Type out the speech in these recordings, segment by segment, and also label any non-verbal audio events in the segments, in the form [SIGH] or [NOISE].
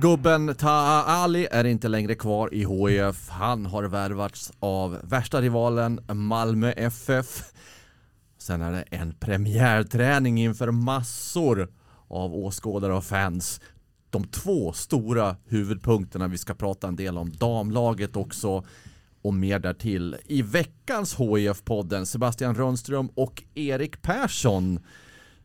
Gubben Taha Ali är inte längre kvar i HIF. Han har värvats av värsta rivalen Malmö FF. Sen är det en premiärträning inför massor av åskådare och fans. De två stora huvudpunkterna vi ska prata en del om. Damlaget också och mer därtill. I veckans HIF-podden Sebastian Rönnström och Erik Persson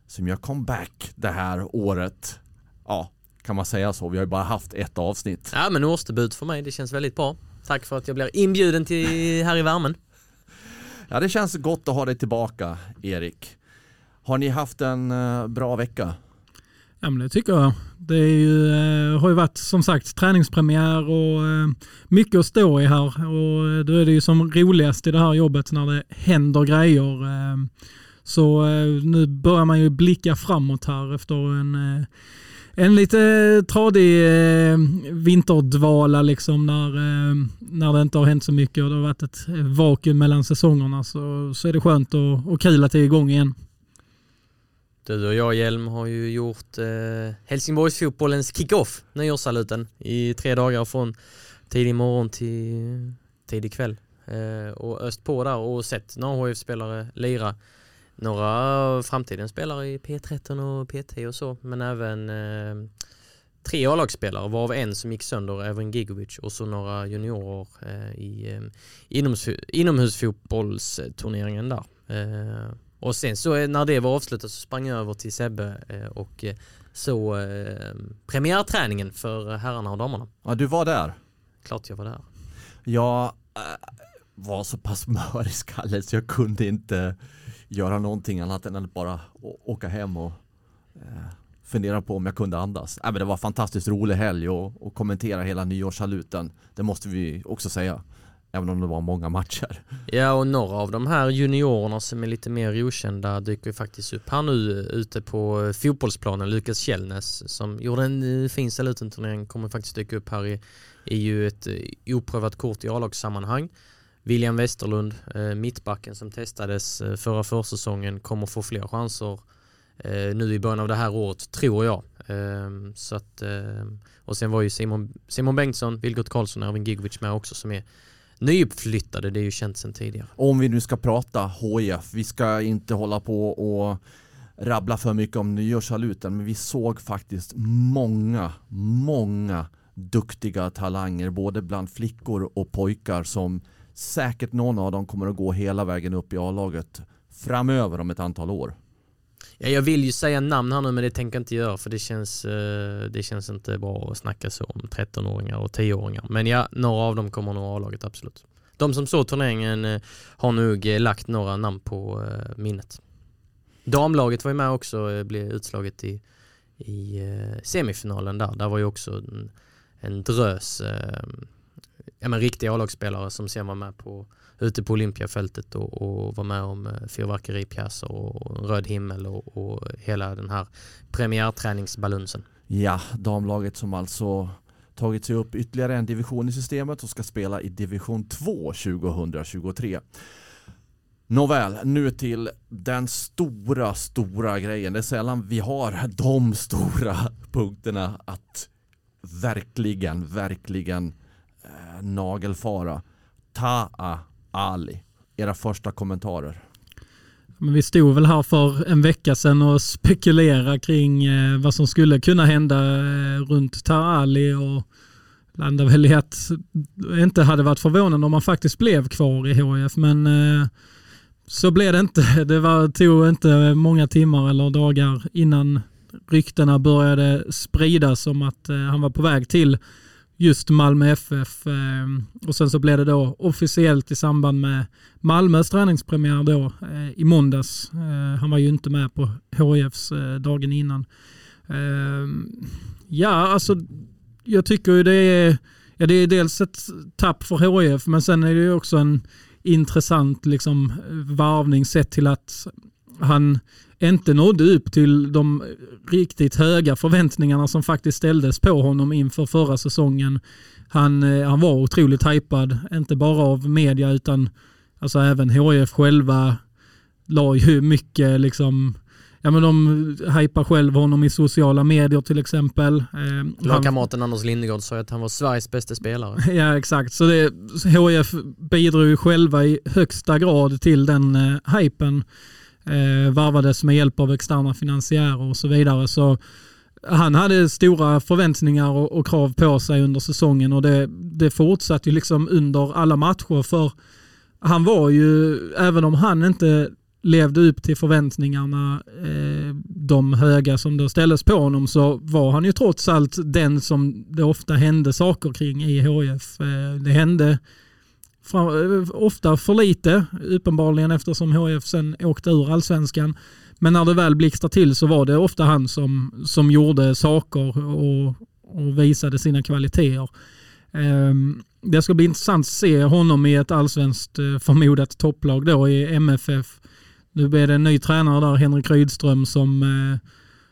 som gör comeback det här året. Ja, kan man säga så? Vi har ju bara haft ett avsnitt. Ja men årsdebut för mig, det känns väldigt bra. Tack för att jag blir inbjuden till här i värmen. Ja det känns gott att ha dig tillbaka Erik. Har ni haft en uh, bra vecka? Ja men det tycker jag. Det är ju, uh, har ju varit som sagt träningspremiär och uh, mycket att stå i här och då är det ju som roligast i det här jobbet när det händer grejer. så nu börjar man ju blicka framåt här efter en en lite eh, tradig eh, vinterdvala liksom när, eh, när det inte har hänt så mycket och det har varit ett eh, vakuum mellan säsongerna så, så är det skönt och, och kul att det är igång igen. Du och jag Hjelm har ju gjort eh, Helsingborgsfotbollens kickoff, nyårssaluten, i tre dagar från tidig morgon till tidig kväll. Eh, och öst på där och sett några HIF-spelare lira några framtidens spelare i P13 och PT och så, men även eh, tre A-lagsspelare, varav en som gick sönder, även Gigovic, och så några juniorer eh, i eh, inomhus, inomhusfotbollsturneringen där. Eh, och sen så eh, när det var avslutat så sprang jag över till Sebbe eh, och eh, så premiärträningen för herrarna och damerna. Ja, du var där? Klart jag var där. Jag var så pass [LAUGHS] mör i skallen så jag kunde inte göra någonting annat än att bara åka hem och eh, fundera på om jag kunde andas. Äh, men det var fantastiskt rolig helg och, och kommentera hela nyårssaluten. Det måste vi också säga. Även om det var många matcher. Ja och några av de här juniorerna som är lite mer okända dyker ju faktiskt upp här nu eh, ute på eh, fotbollsplanen. Lukas Källnäs som gjorde en eh, fin salutenturnering kommer faktiskt dyka upp här i, i ju ett eh, oprövat kort i A-lagssammanhang. William Westerlund, eh, mittbacken som testades eh, förra försäsongen, kommer få fler chanser eh, nu i början av det här året, tror jag. Ehm, så att, och sen var ju Simon, Simon Bengtsson, Vilgot Karlsson och Erwin Gigovic med också som är nyuppflyttade, det är ju känt sedan tidigare. Om vi nu ska prata HIF, vi ska inte hålla på och rabbla för mycket om nyårssaluten, men vi såg faktiskt många, många duktiga talanger, både bland flickor och pojkar som säkert någon av dem kommer att gå hela vägen upp i A-laget framöver om ett antal år. Ja, jag vill ju säga namn här nu men det tänker jag inte göra för det känns, eh, det känns inte bra att snacka så om 13-åringar och 10-åringar. Men ja, några av dem kommer nog A-laget absolut. De som såg turneringen eh, har nog eh, lagt några namn på minnet. Damlaget var ju med också, blev utslaget i, i semifinalen där. Där var ju också en, en drös ja, men riktiga A-lagsspelare som sen var med på, ute på Olympiafältet och, och var med om eh, fyrverkeripjäser och röd himmel och, och hela den här premiärträningsbalunsen. Ja, damlaget som alltså tagit sig upp ytterligare en division i systemet och ska spela i division 2 2023. Nåväl, nu till den stora, stora grejen. Det är sällan vi har de stora [LAUGHS] punkterna att verkligen, verkligen Eh, nagelfara. Ta'a Ali. Era första kommentarer. Men vi stod väl här för en vecka sedan och spekulerade kring eh, vad som skulle kunna hända eh, runt Ta'a Ali och landade väl i att inte hade varit förvånande om han faktiskt blev kvar i HIF. Men eh, så blev det inte. [LAUGHS] Det var, tog inte många timmar eller dagar innan ryktena började spridas om att eh, han var på väg till just Malmö FF. Eh, och sen så blev det då officiellt i samband med Malmös träningspremiär då eh, i måndags. Eh, han var ju inte med på HIFs dagen innan. Ja, alltså jag tycker ju det är, ja, det är dels ett tapp för HIF men sen är det ju också en intressant liksom, varvning sett till att han inte nådde upp till de riktigt höga förväntningarna som faktiskt ställdes på honom inför förra säsongen. Han, eh, han var otroligt hypad, inte bara av media utan alltså även HIF själva la ju mycket liksom Ja men de hypar själv honom i sociala medier till exempel. Eh, Lagkamraten Anders Lindegård sa att han var Sveriges bästa spelare. [LAUGHS] Ja exakt, så det, HIF bidrog ju själva i högsta grad till den eh, hypen. Eh, varvades med hjälp av externa finansiärer och så vidare. Så han hade stora förväntningar och, och krav på sig under säsongen och det, det fortsatte ju liksom under alla matcher för han var ju, även om han inte levde upp till förväntningarna, eh, de höga som då ställdes på honom, så var han ju trots allt den som det ofta hände saker kring i HIF. Eh, det hände fram, eh, ofta för lite, uppenbarligen eftersom HIF sen åkte ur allsvenskan. Men när det väl blixtrade till så var det ofta han som, som gjorde saker och, och visade sina kvaliteter. Um, det ska bli intressant att se honom i ett allsvenskt eh, förmodat topplag då i MFF. Nu blir det en ny tränare där, Henrik Rydström, som, eh,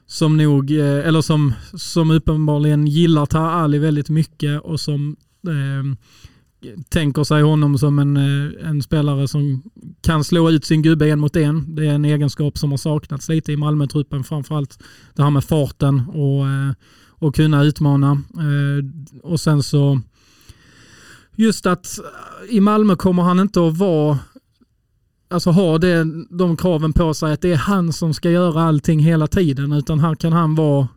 som nog, eller som, som uppenbarligen gillar Taha Ali väldigt mycket och som eh, tänker sig honom som en, eh, en spelare som kan slå ut sin gubbe en mot en. Det är en egenskap som har saknats lite i Malmö-truppen. framförallt det här med farten och, eh, och kunna utmana. Eh, och sen så just att i Malmö kommer han inte att vara alltså ha det, de kraven på sig att det är han som ska göra allting hela tiden utan här kan han vara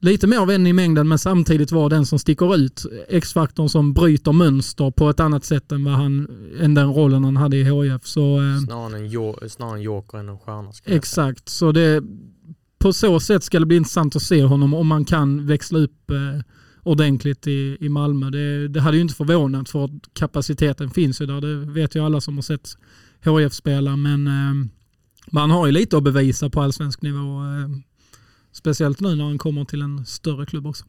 lite mer vän i mängden men samtidigt vara den som sticker ut. X-faktorn som bryter mönster på ett annat sätt än, vad han, än den rollen han hade i HIF. Så, eh, snarare, en jo, snarare en joker än en stjärna. Exakt, så det, på så sätt ska det bli intressant att se honom om man kan växla upp eh, ordentligt i, i Malmö. Det, det hade ju inte förvånat för kapaciteten finns ju där. Det vet ju alla som har sett HIF spela men eh, man har ju lite att bevisa på allsvensk nivå. Eh, Speciellt nu när han kommer till en större klubb också.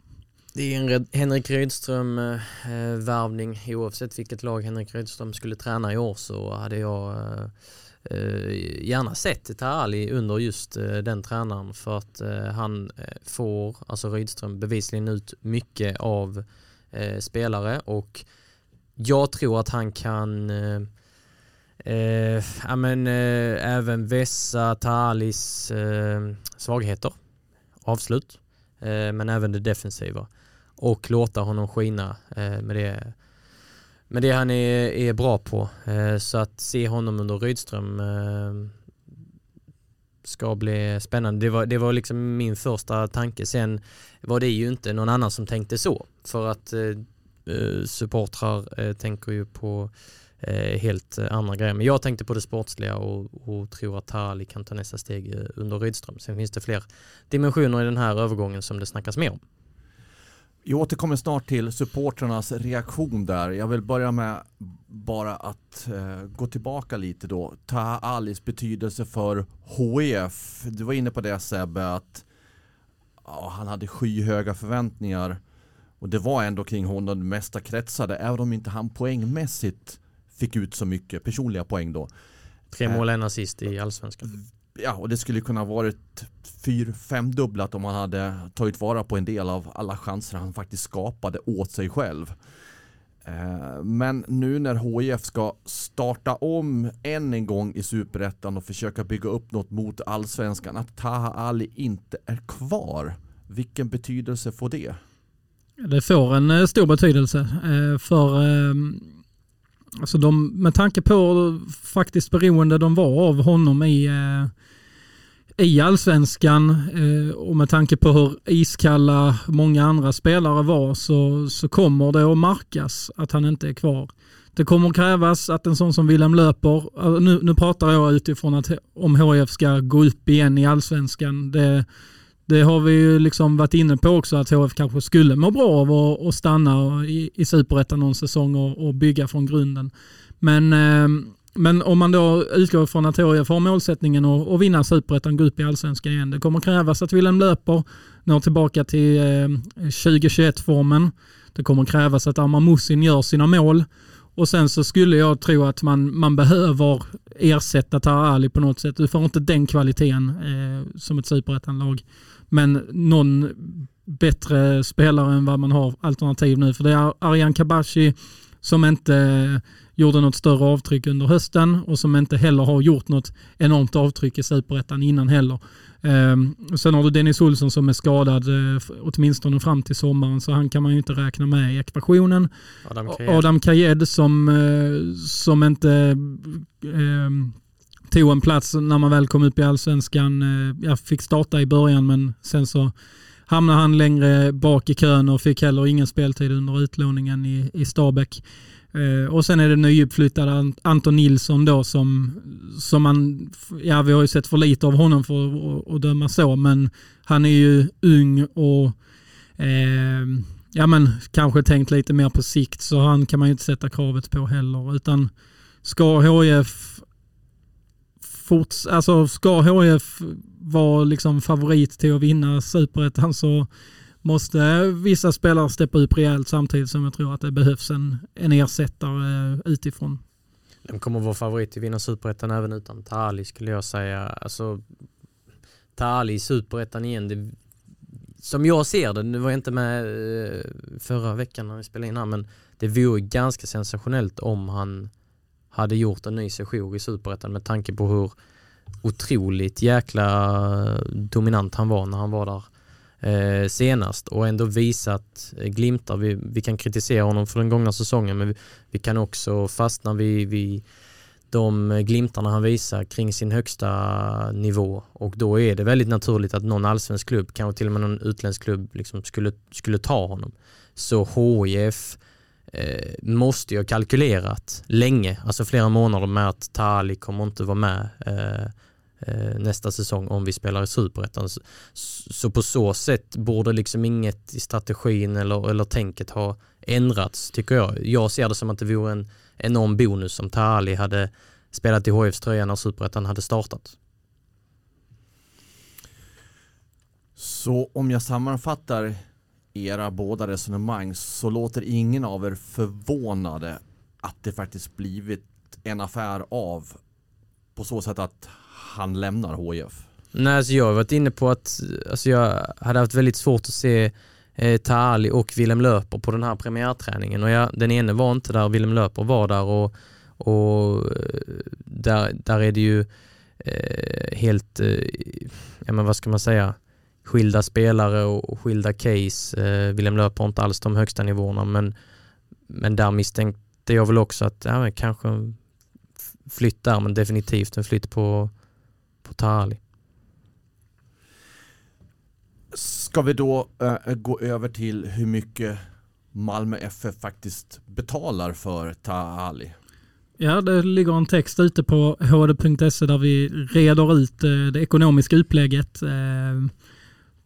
Det är en Henrik Rydström-värvning. Eh, Oavsett vilket lag Henrik Rydström skulle träna i år så hade jag eh, eh, gärna sett Ali under just den tränaren för att han får, alltså Rydström, bevisligen ut mycket av spelare och jag tror att han kan eh, ja, men, även vässa Talis svagheter avslut, eh, men även det defensiva. Och låta honom skina eh, med, det, med det han är, är bra på. Eh, så att se honom under Rydström ska bli spännande. Det var, det var liksom min första tanke. Sen var det ju inte någon annan som tänkte så. För att eh, supportrar eh, tänker ju på eh, Eh, helt eh, andra grejer. Men jag tänkte på det sportsliga och, och tror att Tali kan ta nästa steg eh, under Rydström. Sen finns det fler dimensioner i den här övergången som det snackas mer om. Jag återkommer snart till supportrarnas reaktion där. Jag vill börja med bara att eh, gå tillbaka lite då. Taha Alis betydelse för HIF. Du var inne på det Sebbe att ja, han hade skyhöga förväntningar och det var ändå kring honom det mesta kretsade även om inte han poängmässigt fick ut så mycket personliga poäng då. Tre mål, en assist i allsvenskan. Ja, och det skulle kunna varit fyr, fem dubblat om han hade tagit vara på en del av alla chanser han faktiskt skapade åt sig själv. Eh, men nu när HIF ska starta om än en gång i superettan och försöka bygga upp något mot allsvenskan, att Taha Ali inte är kvar, vilken betydelse får det? Det får en eh, stor betydelse eh, för Alltså de, med tanke på faktiskt beroende de var av honom i, eh, i allsvenskan eh, och med tanke på hur iskalla många andra spelare var så, så kommer det att markas att han inte är kvar. det kommer krävas att en sån som Wilhelm Löper, alltså nu, nu pratar jag utifrån att om HIF ska gå upp igen i allsvenskan. Det, det har vi ju liksom varit inne på också att HF kanske skulle må bra av att stanna i, i superettan någon säsong och, och, bygga från grunden. Men, eh, men om man då utgår från att HF har målsättningen att, att vinna superettan, gå upp i allsvenskan igen. Det kommer krävas att Wilhelm löper, når tillbaka till eh, 2021-formen. Det kommer krävas att Armand Musin gör sina mål. Och sen så skulle jag tro att man, man behöver ersätta Tara Ali på något sätt. Du får inte den kvaliteten eh, som ett superettanlag. Men någon bättre spelare än vad man har alternativ nu. För det är Arian Kabashi som inte gjorde något större avtryck under hösten och som inte heller har gjort något enormt avtryck i superettan innan heller. Um, sen har du Dennis Olsson som är skadad uh, åtminstone fram till sommaren så han kan man ju inte räkna med i ekvationen. Adam Kajed, Adam Kajed som, uh, som inte uh, tog en plats när man väl kom upp i allsvenskan. Eh, jag fick starta i början men sen så hamnade han längre bak i kön och fick heller ingen speltid under utlåningen i, i Stabäck. Eh, och sen är det nyuppflyttade Anton Nilsson då som, som man, ja vi har ju sett för lite av honom för att, att döma så, men han är ju ung och eh, ja men kanske tänkt lite mer på sikt så han kan man ju inte sätta kravet på heller utan ska HIF forts, alltså ska HIF vara liksom favorit till att vinna superettan så måste vissa spelare steppa upp rejält samtidigt som jag tror att det behövs en, en ersättare eh, utifrån. De kommer vara favorit till att vinna superettan även utan Tali skulle jag säga. Alltså, Tali i superettan igen, det, som jag ser det, nu var jag inte med eh, förra veckan när vi spelade in här, men det vore ganska sensationellt om han hade gjort en ny session i superettan med tanke på hur otroligt jäkla eh, dominant han var när han var där eh, senast och ändå visat eh, glimtar. Vi, vi kan kritisera honom för den gångna säsongen men vi, vi kan också fastna vid, vid de eh, glimtarna han visar kring sin högsta nivå och då är det väldigt naturligt att någon allsvensk klubb, kanske till och med någon utländsk klubb liksom skulle, skulle ta honom. Så HIF eh, måste ju ha kalkylerat länge, alltså flera månader med att Tali kommer inte vara med eh, eh nästa säsong om vi spelar i superettan. Så, så på så sätt borde liksom inget i strategin eller, eller tänket ha ändrats tycker jag. Jag ser det som att det vore en enorm bonus om Tali hade spelat i HFs tröja när superettan hade startat. Så om jag sammanfattar era båda resonemang så låter ingen av er förvånade att det faktiskt blivit en affär av på så sätt att han lämnar HIF? Nej, alltså jag har varit inne på att alltså jag hade haft väldigt svårt att se eh, Taali och Willem Löper på den här premiärträningen och jag, den ene var inte där, Willem Löper var där och, och eh, där, där är det ju eh, helt, eh, ja men vad ska man säga, skilda spelare och, skilda case. Eh, Willem Löper inte alls de högsta nivåerna men, men där misstänkte jag väl också att ja, kanske flytt där men definitivt en flytt på på Tali. Ska vi då äh, gå över till hur mycket Malmö FF faktiskt betalar för Tali? Ja, det ligger en text ute på hd.se där vi reder ut eh, det ekonomiska upplägget.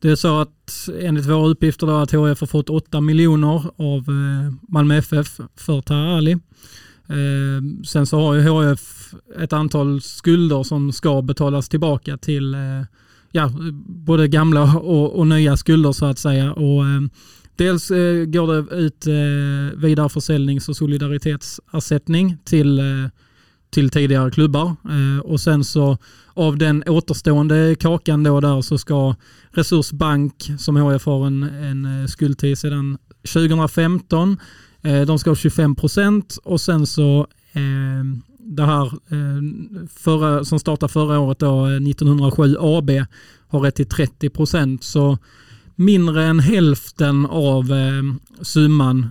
Det är så att enligt våra uppgifter då att HF har fått 8 miljoner av eh, Malmö FF för Tara Ali. Eh, sen så har ju HF ett antal skulder som ska betalas tillbaka till eh, ja, både gamla och, och, nya skulder så att säga. Och, dels går det ut eh, vidareförsäljnings och solidaritetsersättning till, till tidigare klubbar. Eh, och sen så av den återstående kakan då där så ska Resursbank som HF har en, en eh, skuld till sedan 2015 Eh, de ska ha 25 procent och sen så eh, det här eh, förra, som startade förra året då, eh, 1907 AB har rätt till 30 procent. Så mindre än hälften av eh, summan,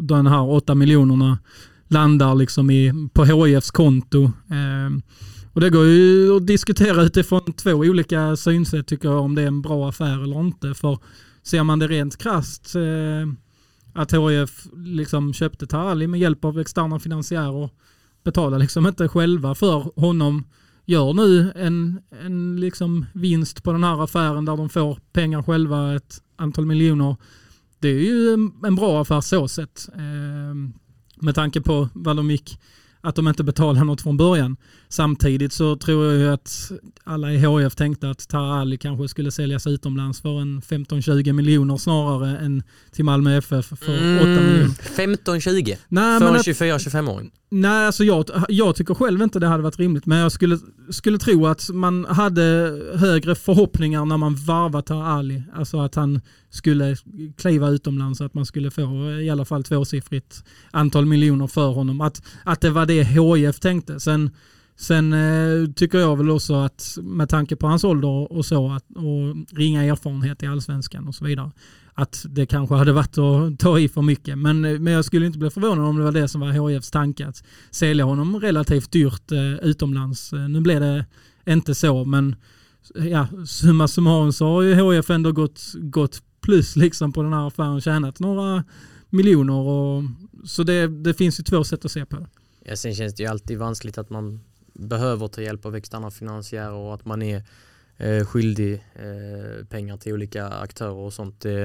den här 8 miljonerna, landar liksom i, på HIFs konto. Ehm, och det går ju att diskutera utifrån två olika synsätt tycker jag om det är en bra affär eller inte. För ser man det rent krast ehm, att HIF liksom köpte Tarali med hjälp av externa finansiärer. Betalar liksom inte själva för honom. Gör nu en, en liksom vinst på den här affären där de får pengar själva, ett antal miljoner. Det är ju en, en bra affär så sett. Eh, med tanke på vad de gick att de inte betalade något från början. Samtidigt så tror jag ju att alla i HF tänkte att Tara Ali kanske skulle säljas utomlands för en 15-20 miljoner snarare än till Malmö FF för mm, 8 miljoner. 15-20? För en 24-25-åring? Nej, alltså jag, jag tycker själv inte det hade varit rimligt, men jag skulle, skulle tro att man hade högre förhoppningar när man varvat Ali. Alltså att han skulle kliva utomlands, att man skulle få i alla fall tvåsiffrigt antal miljoner för honom. Att, att det var det HIF tänkte. Sen, sen eh, tycker jag väl också att med tanke på hans ålder och så, att, och ringa erfarenhet i allsvenskan och så vidare, att det kanske hade varit att ta i för mycket. Men, eh, men jag skulle inte bli förvånad om det var det som var HIFs tanke, att sälja honom relativt dyrt eh, utomlands. Eh, nu blev det inte så, men ja, summa summarum så har ju HIF ändå gått, gått plus liksom på den här affären, tjänat några miljoner. Och, så det, det finns ju två sätt att se på det. Ja, sen känns det ju alltid vanskligt att man behöver ta hjälp av externa finansiärer och att man är eh, skyldig eh, pengar till olika aktörer och sånt. Det,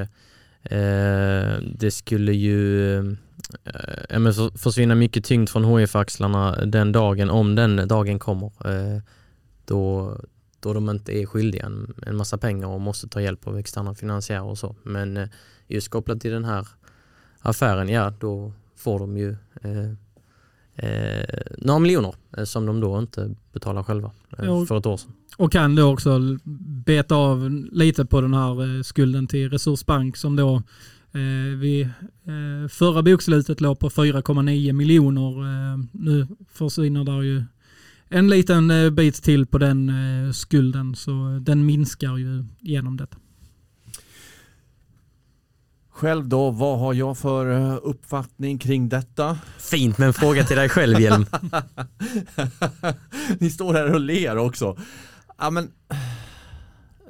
eh, det skulle ju eh, försvinna mycket tyngd från HIF-axlarna den dagen, om den dagen kommer. Eh, då, då de inte är skyldiga en, en massa pengar och måste ta hjälp av externa finansiärer och så. Men eh, just kopplat till den här affären, ja då får de ju eh, eh, några miljoner eh, som de då inte betalar själva eh, för ett år sedan. Och kan då också beta av lite på den här eh, skulden till Resursbank som då eh, eh, förra bokslutet låg på 4,9 miljoner. nu försvinner där ju en liten bit till på den skulden så den minskar ju genom detta. Själv då, vad har jag för eh, uppfattning kring detta? Fint med en fråga till dig själv Hjelm. [LAUGHS] ni står här och ler också. Ja, men,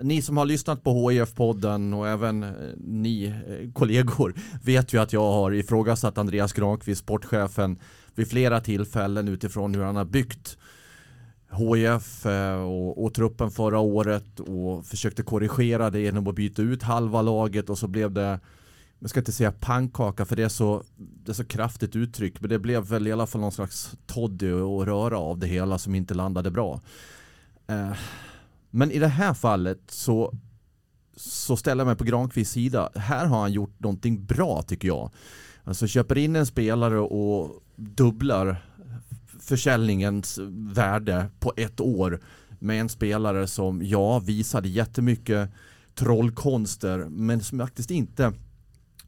ni som har lyssnat på HIF-podden och även eh, ni eh, kollegor vet ju att jag har ifrågasatt Andreas Granqvist, sportchefen, vid flera tillfällen utifrån hur han har byggt HIF och, och, truppen förra året och försökte korrigera det genom att byta ut halva laget och så blev det jag ska inte säga pannkaka för det är så, det är så kraftigt uttryck men det blev väl i alla fall någon slags toddy och röra av det hela som inte landade bra. Eh, men i det här fallet så, så ställer jag mig på Granqvists sida. Här har han gjort någonting bra tycker jag. Alltså köper in en spelare och dubblar försäljningens värde på ett år med en spelare som ja visade jättemycket trollkonster men som faktiskt inte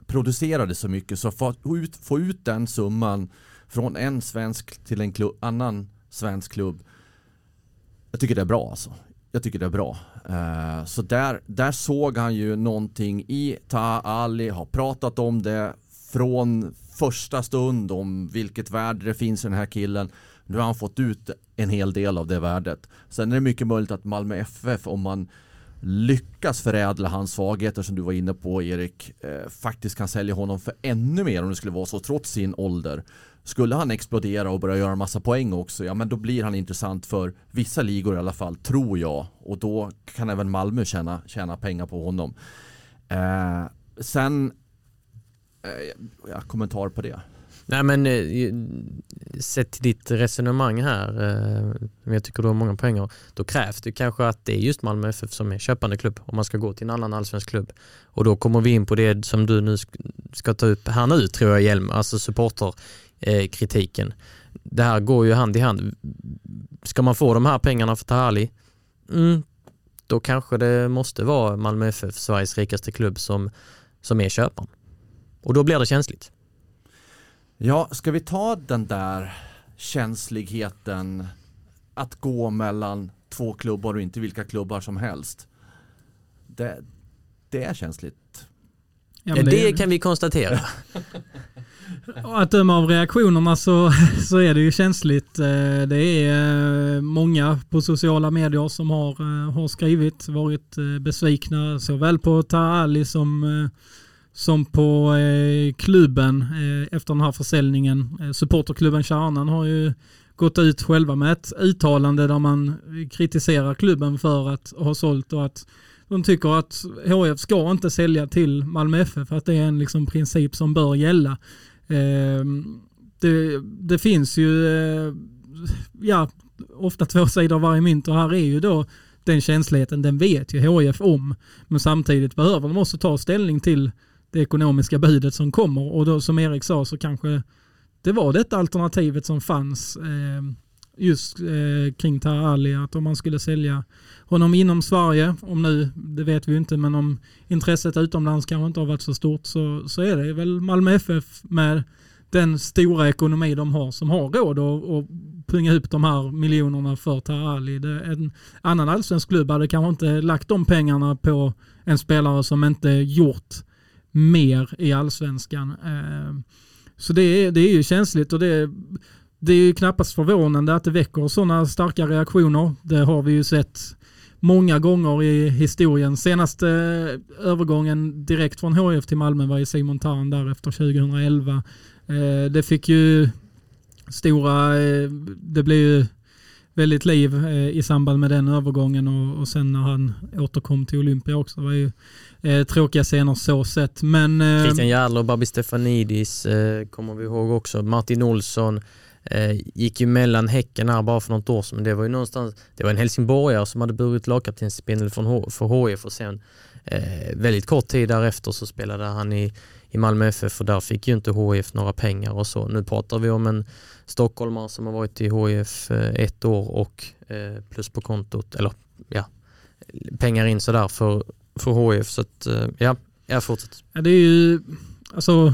producerade så mycket så få ut, få ut den summan från en svensk till en klubb, annan svensk klubb. Jag tycker det är bra alltså. Jag tycker det är bra. Uh, så där, där såg han ju någonting i Taha Ali, har pratat om det från första stund om vilket värde det finns i den här killen. Nu har han fått ut en hel del av det värdet. Sen är det mycket möjligt att Malmö FF, om man lyckas förädla hans svagheter som du var inne på Erik eh, faktiskt kan sälja honom för ännu mer om det skulle vara så trots sin ålder. Skulle han explodera och börja göra massa poäng också, ja men då blir han intressant för vissa ligor i alla fall, tror jag. Och då kan även Malmö tjäna, tjäna pengar på honom. Eh, sen, eh, ja, kommentar på det. Nej men eh, sett till ditt resonemang här, eh, jag tycker du har många poänger, då krävs det kanske att det är just Malmö FF som är köpande klubb om man ska gå till en annan allsvensk klubb. Och då kommer vi in på det som du nu ska ta upp här nu tror jag Hjelm, alltså supporterkritiken. Det här går ju hand i hand. Ska man få de här pengarna för Tahali, mm, då kanske det måste vara Malmö FF, Sveriges rikaste klubb, som, som är köparen. Och då blir det känsligt. Ja, ska vi ta den där känsligheten att gå mellan två klubbar och inte vilka klubbar som helst. Det, det är känsligt. Ja, det, det kan vi konstatera. [LAUGHS] att döma av reaktionerna så, [LAUGHS] så är det ju känsligt. Eh, det är eh, många på sociala medier som har, eh, har skrivit, varit besvikna såväl på Taali som som på eh, klubben eh, efter den här försäljningen. Eh, supporterklubben Kärnan har ju gått ut själva med ett uttalande där man kritiserar klubben för att ha sålt och att de tycker att HF ska inte sälja till Malmö FF för att det är en liksom princip som bör gälla. Eh, det, det, finns ju eh, ja, ofta två sidor av varje mynt och här är ju då den känsligheten, den vet ju HF om. Men samtidigt behöver de också ta ställning till det ekonomiska budet som kommer och då som Erik sa så kanske det var detta alternativet som fanns eh, just eh, kring Taha Ali, att om man skulle sälja honom inom Sverige, om nu, det vet vi ju inte, men om intresset utomlands kanske inte har varit så stort så, så är det väl Malmö FF med den stora ekonomi de har som har råd att, att punga upp de här miljonerna för Taha Ali. En annan allsvensk klubb hade kanske inte lagt de pengarna på en spelare som inte gjort mer i allsvenskan. Eh, så det är, det är ju känsligt och det, det är ju knappast förvånande att det väcker sådana starka reaktioner. Det har vi ju sett många gånger i historien. Senaste eh, övergången direkt från HF till Malmö var i Simon Tarn där efter 2011. Eh, det fick ju stora, det blev ju väldigt liv eh, i samband med den övergången och, och sen när han återkom till Olympia också. Det var ju eh, tråkiga scener så sett. Men, eh, Christian Järler och Babi Stefanidis eh, kommer vi ihåg också. Martin Olsson eh, gick ju mellan Häcken här bara för något år sedan. Men det var ju någonstans, det var en helsingborgare som hade burit lagkaptensspindel för HIF och sen eh, väldigt kort tid därefter så spelade han i, i Malmö FF och där fick ju inte HIF några pengar och så. Nu pratar vi om en stockholmare som har varit i HIF eh, ett år och eh, plus på kontot, eller ja, pengar in sådär för, för HIF. Så att, eh, ja, jag fortsätter. Ja, det är ju, alltså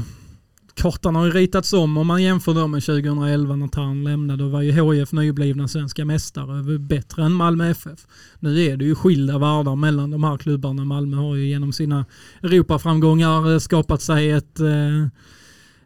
kartan har ju ritats om om man jämför då med 2011 när Tarn lämnade. Då var ju HIF nyblivna svenska mästare, bättre än Malmö FF. Nu är det ju skilda världar mellan de här klubbarna. Malmö har ju genom sina Europaframgångar eh, skapat sig ett eh,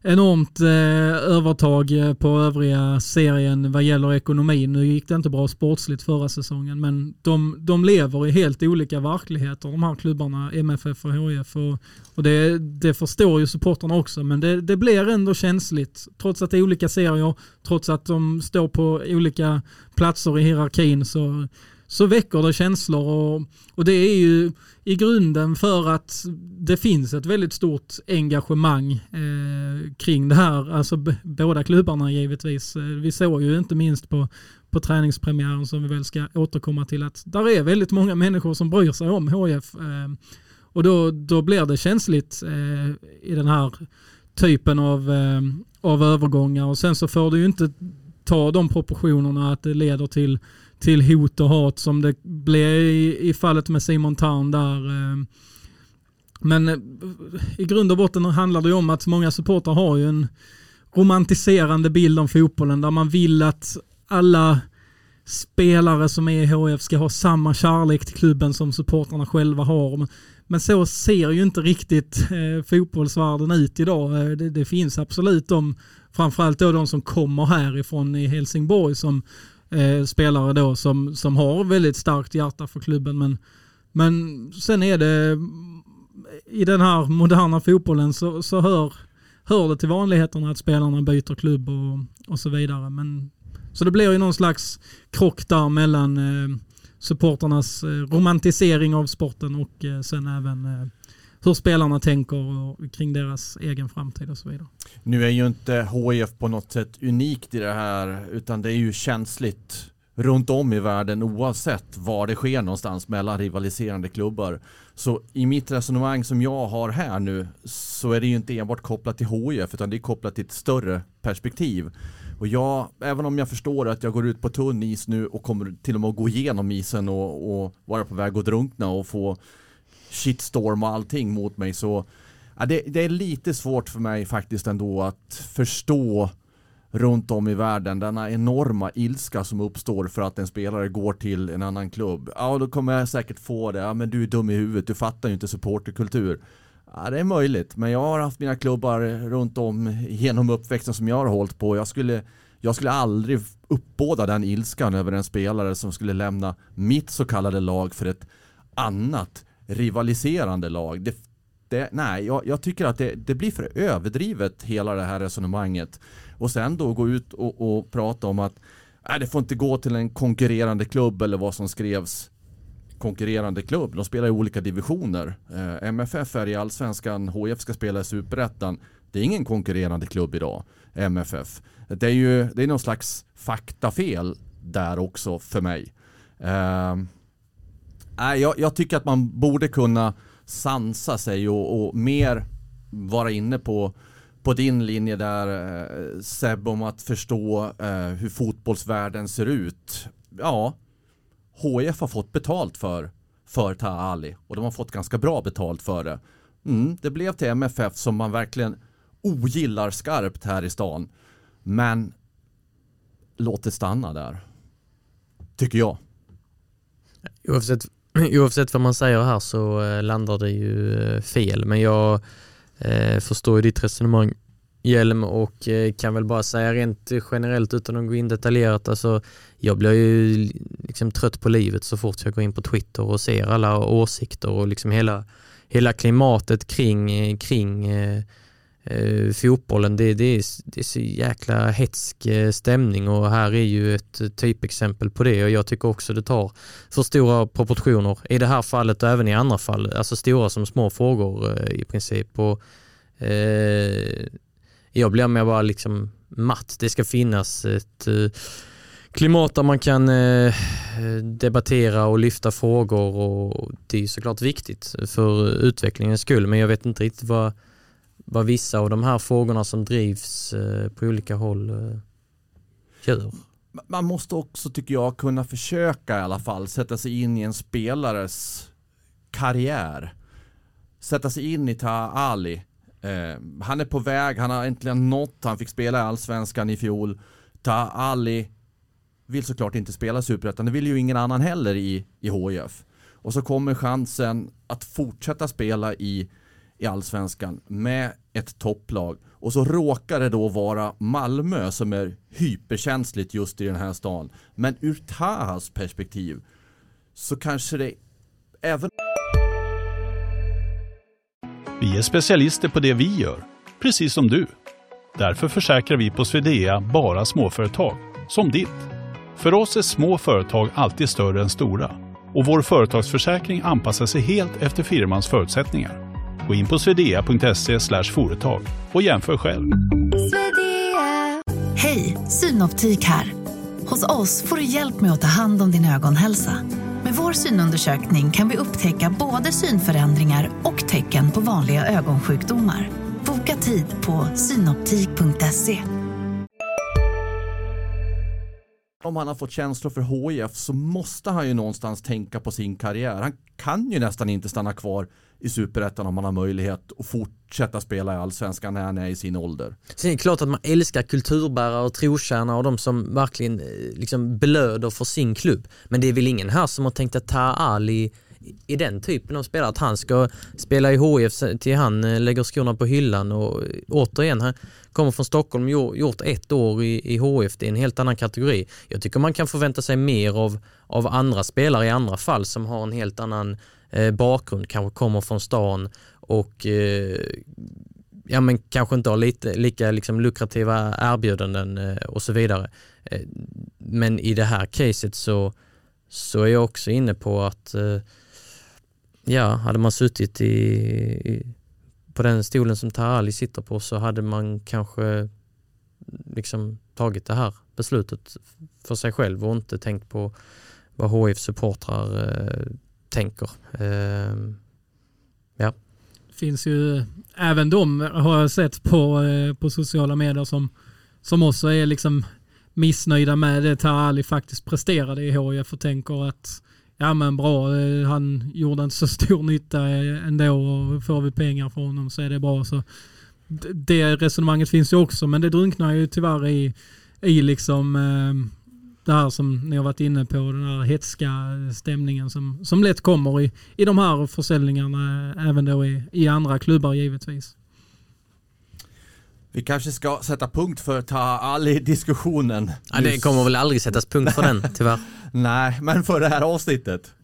enormt eh, övertag eh, på övriga serien vad gäller ekonomin. Nu gick det inte bra sportsligt förra säsongen men de, de lever i helt olika verkligheter de här klubbarna, MFF och HIF. Och, och det, det förstår ju supporterna också men det, det blir ändå känsligt. Trots att det är olika serier, trots att de står på olika platser i hierarkin så så väcker det känslor och, och det är ju i grunden för att det finns ett väldigt stort engagemang eh, kring det här. Alltså båda klubbarna givetvis. Eh, vi såg ju inte minst på, på träningspremiären som vi väl ska återkomma till att där är väldigt många människor som bryr sig om HF. Eh, och då, då blir det känsligt eh, i den här typen av, eh, av övergångar och sen så får du ju inte ta de proportionerna att det leder till till hot och hat som det blev i, i fallet med Simon Tarn där. Eh. Men eh, i grund och botten handlar det om att många supportrar har ju en romantiserande bild om fotbollen där man vill att alla spelare som är i HF ska ha samma kärlek till klubben som supportrarna själva har. Men så ser ju inte riktigt eh, fotbollsvärlden ut idag. Eh, det, det, finns absolut de, framförallt då de som kommer härifrån i Helsingborg som, eh, spelare då som, som har väldigt starkt hjärta för klubben. Men, men sen är det i den här moderna fotbollen så, så hör, hör det till vanligheterna att spelarna byter klubb och, och så vidare. Men, så det blir ju någon slags krock där mellan eh, supporternas eh, romantisering av sporten och eh, sen även eh, hur spelarna tänker kring deras egen framtid och så vidare. Nu är ju inte HIF på något sätt unikt i det här utan det är ju känsligt runt om i världen oavsett var det sker någonstans mellan rivaliserande klubbar. Så i mitt resonemang som jag har här nu så är det ju inte enbart kopplat till HIF utan det är kopplat till ett större perspektiv. Och jag, även om jag förstår att jag går ut på tunn is nu och kommer till och med att gå igenom isen och, och vara på väg att drunkna och få shitstorm och allting mot mig så ja, det, det, är lite svårt för mig faktiskt ändå att förstå runt om i världen denna enorma ilska som uppstår för att en spelare går till en annan klubb. Ja, då kommer jag säkert få det. Ja, men du är dum i huvudet, du fattar ju inte supporterkultur. Ja, det är möjligt, men jag har haft mina klubbar runt om genom uppväxten som jag har hållit på. Jag skulle, jag skulle aldrig uppbåda den ilskan över en spelare som skulle lämna mitt så kallade lag för ett annat rivaliserande lag. Det, det, nej, jag, jag tycker att det, det, blir för överdrivet hela det här resonemanget. Och sen då gå ut och, och prata om att nej, det får inte gå till en konkurrerande klubb eller vad som skrevs konkurrerande klubb. De spelar i olika divisioner. Eh, MFF är i allsvenskan, HF ska spela i superettan. Det är ingen konkurrerande klubb idag, MFF. Det är ju det är någon slags faktafel där också för mig. Eh, jag, jag tycker att man borde kunna sansa sig och, och mer vara inne på på din linje där eh, Seb om att förstå eh, hur fotbollsvärlden ser ut. Ja, HIF har fått betalt för, för Taha Ali och de har fått ganska bra betalt för det. Mm, det blev till MFF som man verkligen ogillar skarpt här i stan. Men låt det stanna där. Tycker jag. Oavsett, [CLEARS THROAT] oavsett vad man säger här så eh, landar det ju eh, fel. Men jag eh, förstår ju ditt resonemang Hjelm och eh, kan väl bara säga rent generellt utan att gå in detaljerat. Alltså, jag blir ju liksom trött på livet så fort jag går in på Twitter och ser alla åsikter och liksom hela, hela klimatet kring, eh, kring eh, fotbollen. Det, det, är, det är så jäkla hetsk eh, stämning och här är ju ett eh, typexempel på det och jag tycker också det tar för stora proportioner i det här fallet och även i andra fall. Alltså stora som små frågor eh, i princip. Och, eh, jag blir mer bara liksom matt. Det ska finnas ett eh, klimat där man kan eh, debattera och lyfta frågor och det är såklart viktigt för utvecklingens skull men jag vet inte riktigt vad, vad vissa av de här frågorna som drivs eh, på olika håll eh, gör. Man måste också tycker jag kunna försöka i alla fall sätta sig in i en spelares karriär. Sätta sig in i Taha Ali Eh, han är på väg, han har äntligen nått, han fick spela i Allsvenskan i fjol. Taha Ali vill såklart inte spela Superettan, det vill ju ingen annan heller i, i HIF. Och så kommer chansen att fortsätta spela i, i Allsvenskan med ett topplag. Och så råkar det då vara Malmö som är hyperkänsligt just i den här stan. Men ur Tahas perspektiv så kanske det även vi är specialister på det vi gör, precis som du. Därför försäkrar vi på Swedea bara småföretag, som ditt. För oss är små företag alltid större än stora och vår företagsförsäkring anpassar sig helt efter firmans förutsättningar. Gå in på swedea.se företag och jämför själv. Hej, Synoptik här. Hos oss får du hjälp med att ta hand om din ögonhälsa. Med vår synundersökning kan vi upptäcka både synförändringar och tecken på vanliga ögonsjukdomar. Boka tid på synoptik.se. Om han har fått känslor för HIF så måste han ju någonstans tänka på sin karriär. Han kan ju nästan inte stanna kvar i superettan om man har möjlighet att fortsätta spela i allsvenskan när han är i sin ålder. Sen är det klart att man älskar kulturbärare och trotjänare och de som verkligen eh, liksom blöder för sin klubb. Men det är väl ingen här som har tänkt att ta Ali i den typen av spelare, att han ska spela i HIF till han eh, lägger skorna på hyllan och eh, återigen, han kommer från Stockholm, gjort ett år i, i HIF, det är en helt annan kategori. Jag tycker man kan förvänta sig mer av, av andra spelare i andra fall som har en helt annan eh, bakgrund, kanske kommer från stan och eh, ja, men kanske inte har lite, lika liksom, lukrativa erbjudanden eh, och så vidare. Eh, men i det här caset så, så är jag också inne på att eh, ja, hade man suttit i, i på den stolen som Tarali sitter på så hade man kanske liksom tagit det här beslutet för sig själv och inte tänkt på vad HIF supportrar eh, tänker. Eh, ja. Finns ju även de har jag sett på, eh, på sociala medier som, som också är liksom missnöjda med det Tarali faktiskt presterade i HIF och tänker att ja men bra, eh, han gjorde inte så [LAUGHS] stor nytta eh, ändå och får vi pengar från honom så är det bra. Så det resonemanget finns ju också men det drunknar ju tyvärr i, i liksom eh, det här som ni har varit inne på, den här hetska stämningen som, som lätt kommer i, i de här försäljningarna även då i, i andra klubbar givetvis. Vi kanske ska sätta punkt för ta Ali-diskussionen. Ja, det kommer väl aldrig sättas punkt för den, [LAUGHS] tyvärr. Nej, men för det här avsnittet.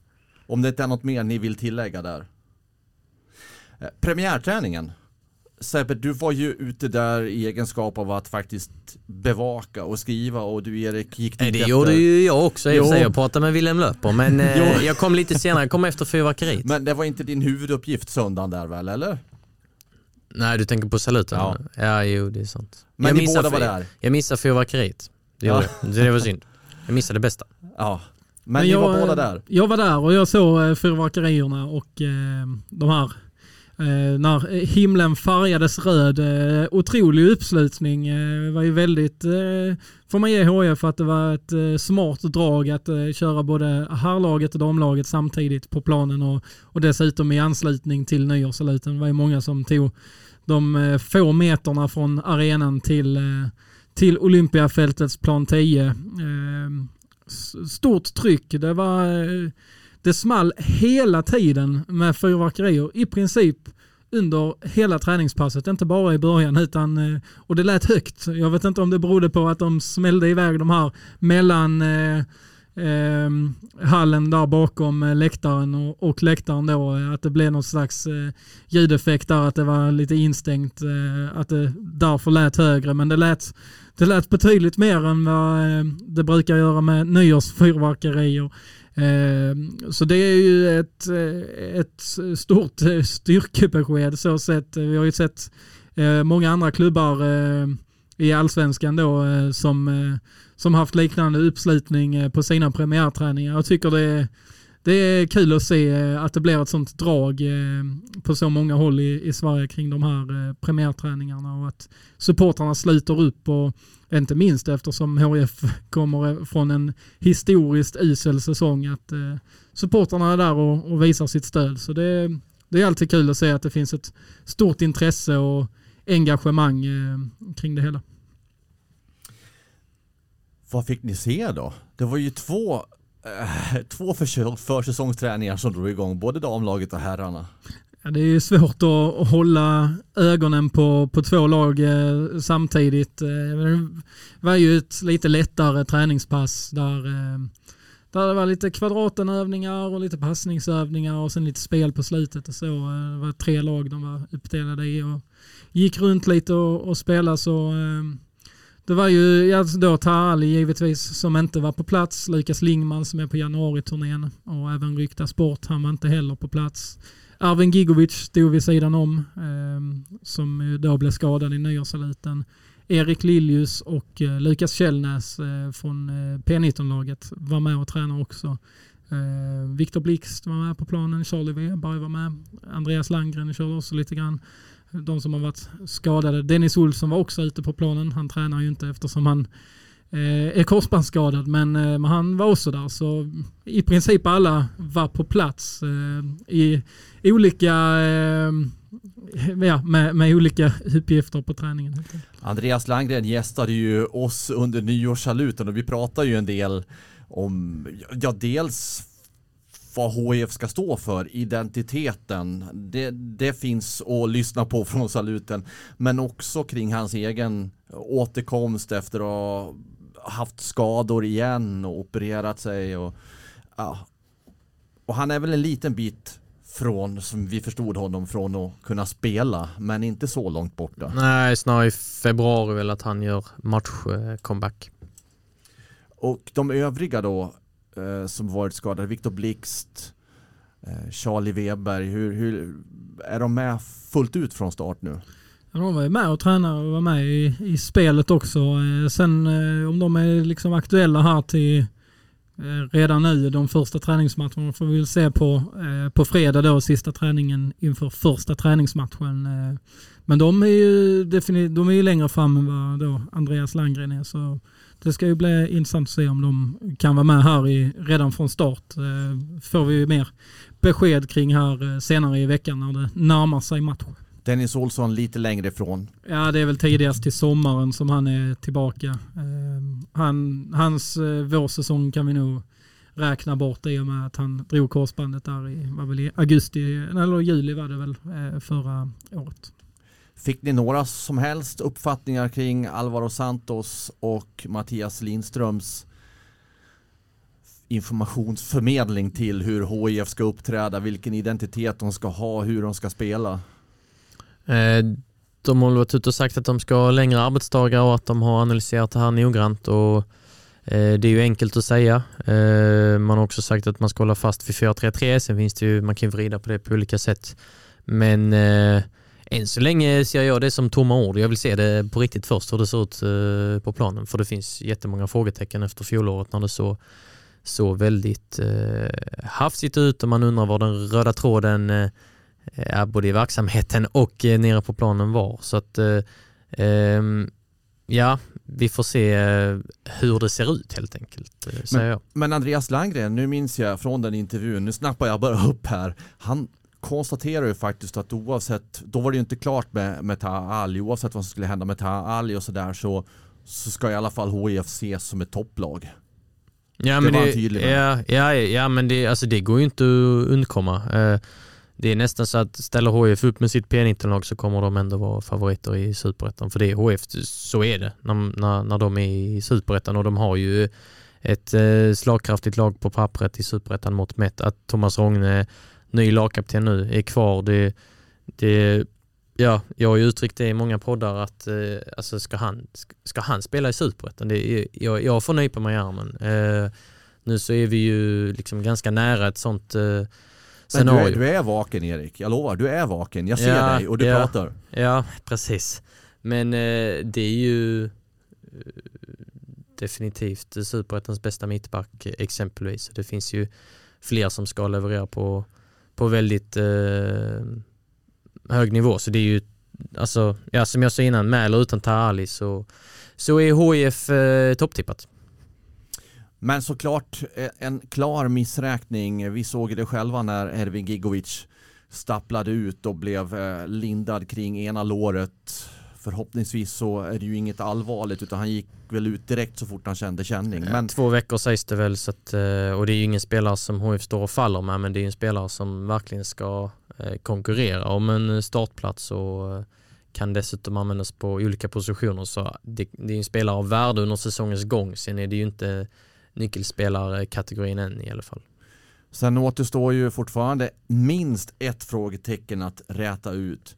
Om det inte är något mer ni vill tillägga där. Eh, Premiärträningen. Sebbe, du var ju ute där i egenskap av att faktiskt bevaka och skriva och du Erik gick dit Nej, det efter. gjorde ju jag också i. Jo. Jag pratade med Willem Löper men [LAUGHS] eh, jag kom lite senare, jag kom efter fyrverkeriet. Men det var inte din huvuduppgift söndagen där väl, eller? Nej du tänker på saluten? Ja. ja jo det är sant. Men jag ni båda var där? Jag missade fyrverkeriet. Det jag. Så det var synd. Jag missade det bästa. Ja. Men, ni var båda där? Jag var där och jag såg eh, fyrverkerierna och eh, de här eh, när himlen färgades röd. Eh, otrolig uppslutning. Eh, var ju väldigt, eh, får man ge HIF, att det var ett eh, smart drag att eh, köra både herrlaget och damlaget samtidigt på planen och, och dessutom i anslutning till nyårssaluten. Det var ju många som tog de eh, få meterna från arenan till, eh, till Olympiafältets plan 10. Eh, stort tryck. Det var eh, det small hela tiden med fyrverkerier i princip under hela träningspasset, inte bara i början utan eh, och det lät högt. Jag vet inte om det berodde på att de smällde iväg de här mellan eh, eh, hallen där bakom eh, läktaren och, och läktaren då, eh, att det blev någon slags eh, ljudeffekt där, att det var lite instängt, eh, att det därför lät högre, men det lät, det lät betydligt mer än vad eh, det brukar göra med nyårsfyrverkerier. Ehm, så det är ju ett, eh, ett stort eh, styrkebesked så sett. Vi har ju sett eh, många andra klubbar i allsvenskan då som, som haft liknande uppslutning på sina premiärträningar. Jag tycker det är, det är kul att se eh, att det blir ett sånt drag eh, på så många håll i, i Sverige kring de här eh, premiärträningarna och att supportrarna sluter upp och inte minst eftersom HF kommer från en historiskt usel säsong att supportrarna är där och, och visar sitt stöd. Så det, det är alltid kul att se att det finns ett stort intresse och engagemang kring det hela. Vad fick ni se då? Det var ju två, eh, två försäsongsträningar som drog igång, både damlaget och herrarna. Ja, det är svårt att hålla ögonen på, på två lag eh, samtidigt. Eh, det var ju ett lite lättare träningspass där, eh, där det var lite kvadratenövningar och lite passningsövningar och sen lite spel på slutet och så. Eh, Det var tre lag de var uppdelade i och gick runt lite och, och spelade så eh, det var ju ja, då Tarali givetvis som inte var på plats. Lukas Lingman som är på januariturnén och även Rykta Sport, han var inte heller på plats. Arvin Gigovic stod vid sidan om, eh, som då blev skadad i nyårssaluten. Erik Liljus och eh, Lukas Källnäs eh, från eh, P19-laget var med och tränade också. Eh, Viktor Blixt var med på planen, Charlie Weberg var med, Andreas Landgren körde också lite grann. De som har varit skadade. Dennis Olsson var också ute på planen. Han tränar ju inte eftersom han eh, är korsbandsskadad men, eh, men han var också där. Så i princip alla var på plats eh, i olika, eh, ja, med, med olika uppgifter på träningen. Andreas Landgren gästade ju oss under nyårssaluten och vi pratade ju en del om, ja dels vad HIF ska stå för, identiteten. Det, det finns att lyssna på från saluten. Men också kring hans egen återkomst efter att ha haft skador igen och opererat sig. Och, ja. och han är väl en liten bit från, som vi förstod honom, från att kunna spela. Men inte så långt borta. Nej, snarare i februari väl att han gör match-comeback. Och de övriga då eh, som varit skadade, Viktor Blixt, eh, Charlie Weber, hur, hur är de med fullt ut från start nu? Ja, de var ju med och tränade och var med i, i spelet också. Eh, sen eh, om de är liksom aktuella här till eh, redan nu, de första träningsmatcherna får vi väl se på, på fredag då, sista träningen inför första träningsmatchen. Men de är ju definitivt, de är ju längre fram än vad då Andreas Landgren är. Så det ska ju bli intressant att se om de kan vara med här i, redan från start. Eh, Får vi ju mer besked kring här eh, senare i veckan när det närmar sig match. Dennis Olsson lite längre ifrån. Ja, det är väl tidigast till sommaren som han är tillbaka. Eh, Han, hans eh, vårsäsong kan vi nog räkna bort i och med att han drog korsbandet där i, var väl i augusti, eller juli var det väl, förra året. Fick ni några som helst uppfattningar kring Alvaro Santos och Mattias Lindströms informationsförmedling till hur HIF ska uppträda, vilken identitet de ska ha, hur de ska spela? Eh, de har varit ute och sagt att de ska ha längre arbetsdagar och att de har analyserat det här noggrant och eh, det är ju enkelt att säga. Eh, man har också sagt att man ska hålla fast vid 4-3-3, sen finns det ju, man kan vrida på det på olika sätt. Men än så länge ser jag det som tomma ord. Jag vill se det på riktigt först hur det ser ut på planen för det finns jättemånga frågetecken efter fjolåret när det så så väldigt eh, hafsigt ut och man undrar var den röda tråden eh, är både i verksamheten och eh, nere på planen var. Så att eh, ehm, ja, vi får se eh, hur det ser ut helt enkelt. Eh, men, jag. men Andreas Landgren, nu minns jag från den intervjun, nu snappar jag bara upp här. Han konstaterar ju faktiskt att oavsett, då var det ju inte klart med, med Taha oavsett vad som skulle hända med Taha och sådär så, så ska i alla fall HIF ses som ett topplag. Ja, men det, det ja, ja, ja, men det, alltså, det går ju inte att undkomma. Eh, det är nästan så att ställer HIF upp med sitt P19-lag så kommer de ändå vara favoriter i Superettan. För det är HIF, så är det när, när, när de är i Superettan och de har ju ett eh, slagkraftigt lag på pappret i Superettan mot mätt. Att Thomas Rogne, ny lagkapten nu, är kvar. Det, det, ja, jag har ju uttryckt det i många poddar att eh, alltså ska, han, ska han spela i Superettan? Jag, jag får nypa mig i armen. Eh, nu så är vi ju liksom ganska nära ett sånt eh, men du är, du är vaken Erik, jag lovar, du är vaken. Jag ser ja, dig och du ja, pratar. Ja, precis. Men eh, det är ju eh, definitivt Superettans bästa mittback exempelvis. Det finns ju fler som ska leverera på, på väldigt eh, hög nivå. Så det är ju, alltså, ja, som jag sa innan, med eller utan Tahali så, så är HIF eh, topptippat. Men såklart eh, en klar missräkning. Vi såg det själva när Ervin Gigovic stapplade ut och blev eh, lindad kring ena låret. Förhoppningsvis så är det ju inget allvarligt utan han gick väl ut direkt så fort han kände känning. Men... Två veckor sägs det väl så att, eh, och det är ju ingen spelare som HF står och faller med men det är en spelare som verkligen ska konkurrera om en startplats och kan dessutom användas på olika positioner så det, det är en spelare av värde under säsongens gång. Sen är det ju inte nyckelspelarkategorin än i alla fall. Sen återstår ju fortfarande minst ett frågetecken att räta ut.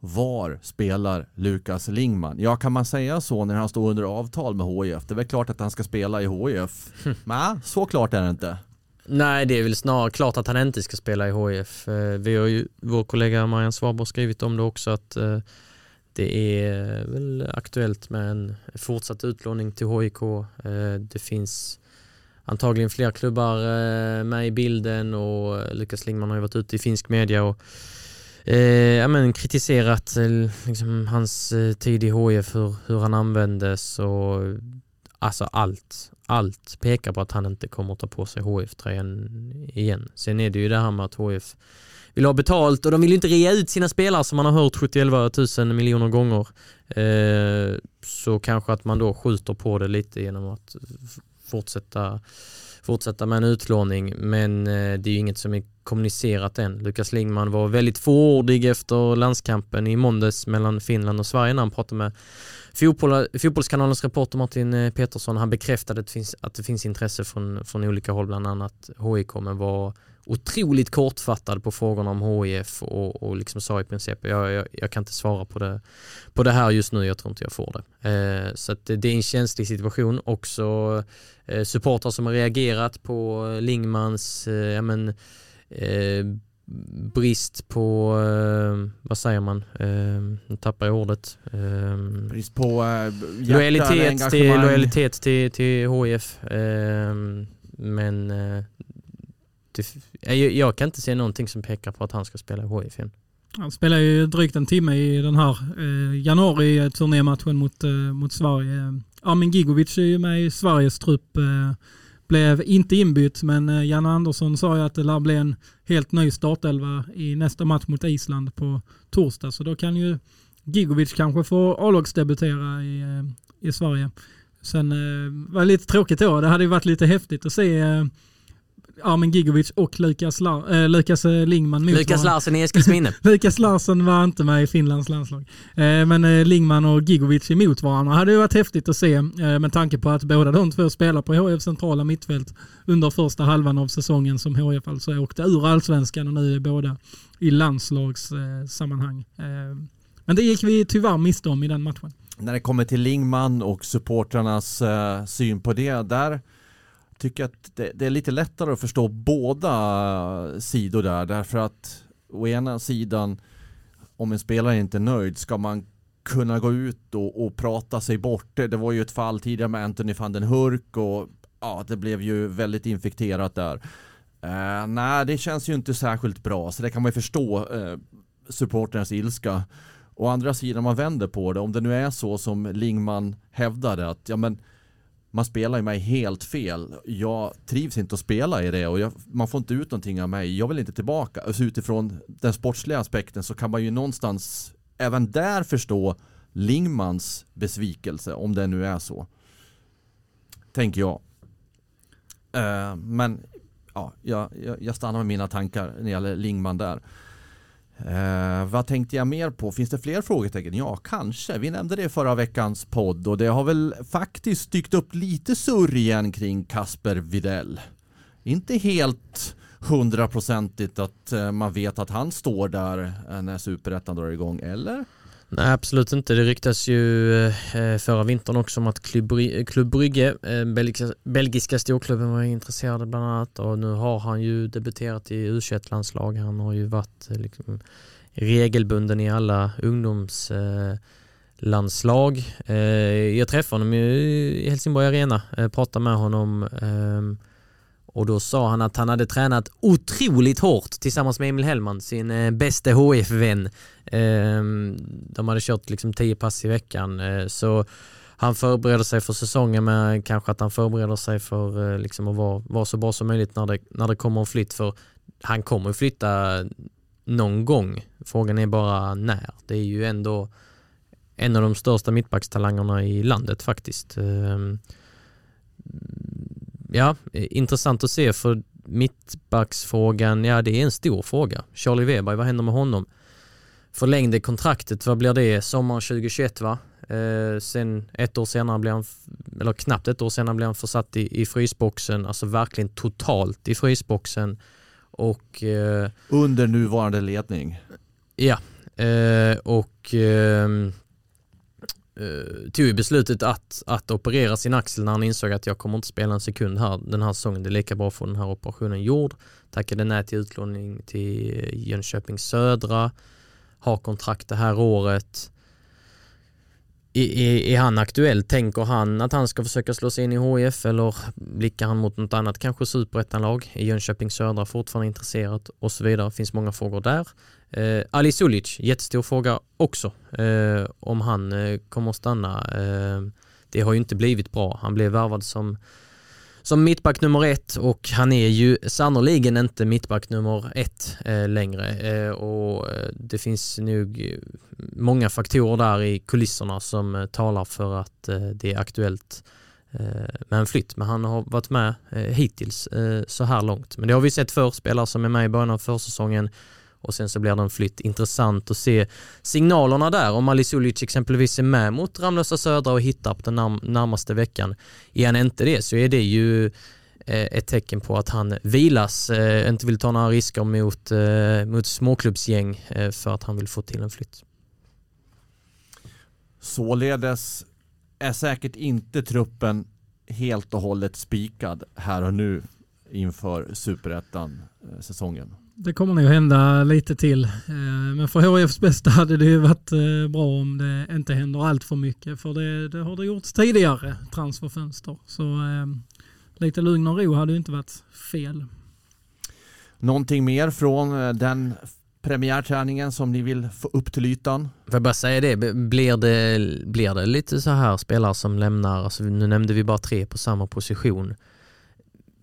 Var spelar Lukas Lingman? Ja, kan man säga så när han står under avtal med HIF? Det är väl klart att han ska spela i HIF. [LAUGHS] Nej, så klart är det inte. Nej, det är väl snarare klart att han inte ska spela i HIF. Eh, vi har ju, vår kollega Marianne Svaborg skrivit om det också att eh, det är väl aktuellt med en fortsatt utlåning till HIK. Eh, det finns antagligen fler klubbar med i bilden och Lukas Lingman har ju varit ute i finsk media och eh, ja, men kritiserat eh, liksom, hans eh, tid i HIF, hur, hur han användes och alltså allt, allt pekar på att han inte kommer att ta på sig HIF-tröjan igen. Sen är det ju det här med att HIF vill ha betalt och de vill ju inte rea ut sina spelare som man har hört 71 000 miljoner gånger. Eh, så kanske att man då skjuter på det lite genom att fortsätta, fortsätta med en utlåning men eh, det är ju inget som är kommunicerat än. Lukas Lingman var väldigt fåordig efter landskampen i måndags mellan Finland och Sverige när han pratade med fotboll, Fotbollskanalens reporter Martin eh, Petersson. Han bekräftade att det finns, att det finns intresse från, från olika håll, bland annat HIK, men var otroligt kortfattad på frågorna om HIF och, och liksom sa i princip jag, jag, jag, kan inte svara på det, på det här just nu, jag tror inte jag får det. Eh, så det är en känslig situation. Också eh, supportrar som har reagerat på Lingmans eh, ja, men, eh, brist på, eh, vad säger man, eh, nu tappar jag ordet. Eh, brist på eh, lojalitet, till, lojalitet till, till HIF. Men jag, jag, kan inte se någonting som pekar på att han ska spela i HIF igen. Han spelar ju drygt en timme i den här eh, januari-turnématchen mot, eh, mot Sverige. Armin Gigovic är ju med i Sveriges trupp. Eh, blev inte inbytt men eh, Janne Andersson sa ju att det lär bli en helt ny startelva i nästa match mot Island på torsdag. Så då kan ju Gigovic kanske få A-lagsdebutera i, eh, i Sverige. Sen eh, var det lite tråkigt då. Det hade ju varit lite häftigt att se eh, Armin Gigovic och Lukas, La äh, Lukas eh, Lingman mot Lukas Larsson i Eskilsminne. [LAUGHS] Lukas Larsson var inte med i Finlands landslag. Eh, men eh, Lingman och Gigovic emot varandra hade ju varit häftigt att se eh, med tanke på att båda de två spelar på HF centrala mittfält under första halvan av säsongen som HF alltså åkte ur allsvenskan och nu är båda i landslagssammanhang. Eh, Men det gick vi tyvärr miste om i den matchen. När det kommer till Lingman och supportrarnas eh, syn på det, där tycker att det, det, är lite lättare att förstå båda sidor där, därför att å ena sidan, om en spelare inte är nöjd, ska man kunna gå ut och, och prata sig bort. Det, det var ju ett fall tidigare med Anthony van den Hurk och ja, det blev ju väldigt infekterat där. Uh, nej, det känns ju inte särskilt bra, så det kan man ju förstå uh, supporternas ilska. Å andra sidan, om man vänder på det, om det nu är så som Lingman hävdade att ja, men, man spelar ju mig helt fel. Jag trivs inte att spela i det och jag, man får inte ut någonting av mig. Jag vill inte tillbaka. Alltså utifrån den sportsliga aspekten så kan man ju någonstans även där förstå Lingmans besvikelse, om det nu är så. Tänker jag. Uh, men ja, jag, jag stannar med mina tankar när det gäller Lingman där. Eh, vad tänkte jag mer på? Finns det fler frågetecken? Ja, kanske. Vi nämnde det i förra veckans podd och det har väl faktiskt dykt upp lite surr igen kring Kasper Videll. Inte helt hundraprocentigt att eh, man vet att han står där eh, när superettan drar igång, eller? Nej absolut inte. Det ryktas ju eh, förra vintern också om att Klubb eh, Brygge, eh, belgiska, belgiska storklubben var intresserade bland annat och nu har han ju debuterat i U21-landslag. Han har ju varit liksom, regelbunden i alla ungdomslandslag. Jag träffade honom i Helsingborg Arena, pratade med honom ehm, och då sa han att han hade tränat otroligt hårt tillsammans med Emil Hellman, sin eh, bästa HF-vän. Eh, de hade kört liksom tio pass i veckan. Eh, så han förbereder sig för säsongen med kanske att han förbereder sig för eh, liksom att vara, vara så bra som möjligt när det, när det kommer en flytt. För han kommer flytta någon gång. Frågan är bara när. Det är ju ändå en av de största mittbackstalangerna i landet faktiskt. Ehm, Ja, intressant att se för mittbacksfrågan, ja det är en stor fråga. Charlie Weber, vad händer med honom? Förlängde kontraktet, vad blir det? Sommaren 2021 va? Eh, sen ett år senare blir han, eller knappt ett år senare blir han försatt i, i frysboxen, alltså verkligen totalt i frysboxen. Och, eh, Under nuvarande ledning? Ja, eh, och ehm, eh, tog beslutet att, att operera sin axel när han insåg att jag kommer inte spela en sekund här den här säsongen. Det är lika bra att få den här operationen gjord. Tackade nej till utlåning till eh, Jönköping Södra. Har kontrakt det här året. Är, i, är, han aktuell? Tänker han att han ska försöka slå sig in i HIF eller blickar han mot något annat, kanske superettanlag? Är Jönköping Södra fortfarande intresserat och så vidare? Det finns många frågor där. Eh, Ali Sulic, jättestor fråga också. Eh, om han eh, kommer att stanna. Eh, det har ju inte blivit bra. Han blev värvad som, som mittback nummer ett och han är ju sannoliken inte mittback nummer ett eh, längre. Eh, och eh, det finns nog många faktorer där i kulisserna som eh, talar för att eh, det är aktuellt med en flytt. Men han har varit med hittills så här långt. Men det har vi sett för spelare som är med i början av försäsongen och sen så blir det en flytt. Intressant att se signalerna där. Om Ali Sulic exempelvis är med mot Ramlösa Södra och hittar på den närmaste veckan. Är han inte det så är det ju eh, ett tecken på att han vilas, eh, inte vill ta några risker mot, eh, mot småklubbsgäng eh, för att han vill få till en flytt. Således är säkert inte truppen helt och hållet spikad här och nu inför superettan eh, säsongen det kommer nog hända lite till. Eh, men för HIFs bästa hade det ju varit eh, bra om det inte händer allt för mycket. För det, det har det gjorts tidigare transferfönster. Så eh, lite lugn och ro hade ju inte varit fel. Någonting mer från den premiärträningen som ni vill få upp till ytan? Får jag bara säga det, blir det, blir det lite så här spelare som lämnar, alltså nu nämnde vi bara tre på samma position.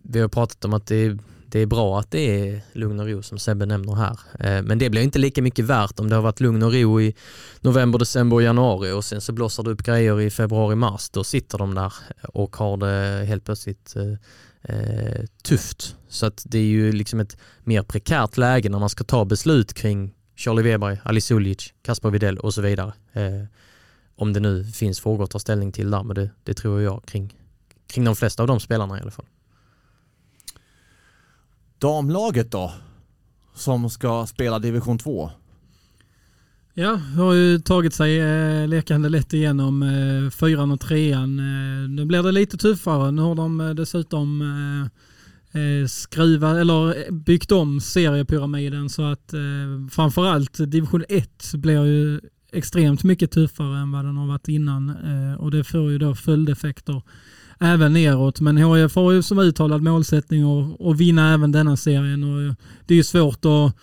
Vi har pratat om att det är det är bra att det är lugn och ro som Sebbe nämner här. Eh, men det blir inte lika mycket värt om det har varit lugn och ro i november, december och januari och sen så blossar det upp grejer i februari, mars. Då sitter de där och har det helt plötsligt eh, eh tufft. Så att det är ju liksom ett mer prekärt läge när man ska ta beslut kring Charlie Weber, Ali Sulic, Kasper Videll och så vidare. Eh, om det nu finns frågor att ta ställning till där, men det, det tror jag kring, kring de flesta av de spelarna i alla fall. Damlaget då? Som ska spela division 2? Ja, har ju tagit sig eh, lekande lätt igenom eh, fyran och trean. Eh, nu blir det lite tuffare. Nu har de eh, dessutom eh, eh, eller eh, byggt om seriepyramiden så att eh, framförallt division 1 blir ju extremt mycket tuffare än vad den har varit innan eh, och det får ju då följdeffekter även neråt. Men HIF har ju som uttalad målsättning att, att vinna även denna serien och det är ju svårt att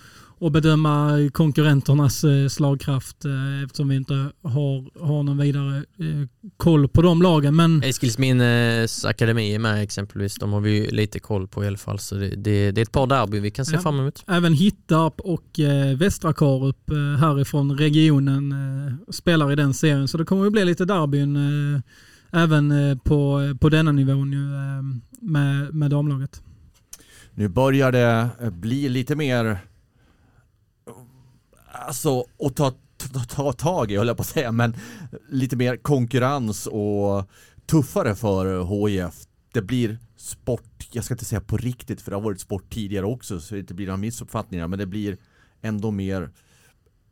och bedöma konkurrenternas eh, slagkraft eh, eftersom vi inte har, har någon vidare eh, koll på de lagen. Men... Eskilsminnes akademi är med exempelvis. De har vi ju lite koll på i alla fall. Så det, det, det är ett par derby vi kan se ja. fram emot. Även Hittarp och Västra Karup härifrån regionen spelar i den serien. Så det kommer att bli lite derbyn även på, på denna nivån ju, med, med damlaget. Nu börjar det bli lite mer alltså att ta, ta, ta tag i, höll jag på att säga, men lite mer konkurrens och tuffare för HIF. Det blir sport, jag ska inte säga på riktigt för det har varit sport tidigare också så det inte blir några missuppfattningar men det blir ändå mer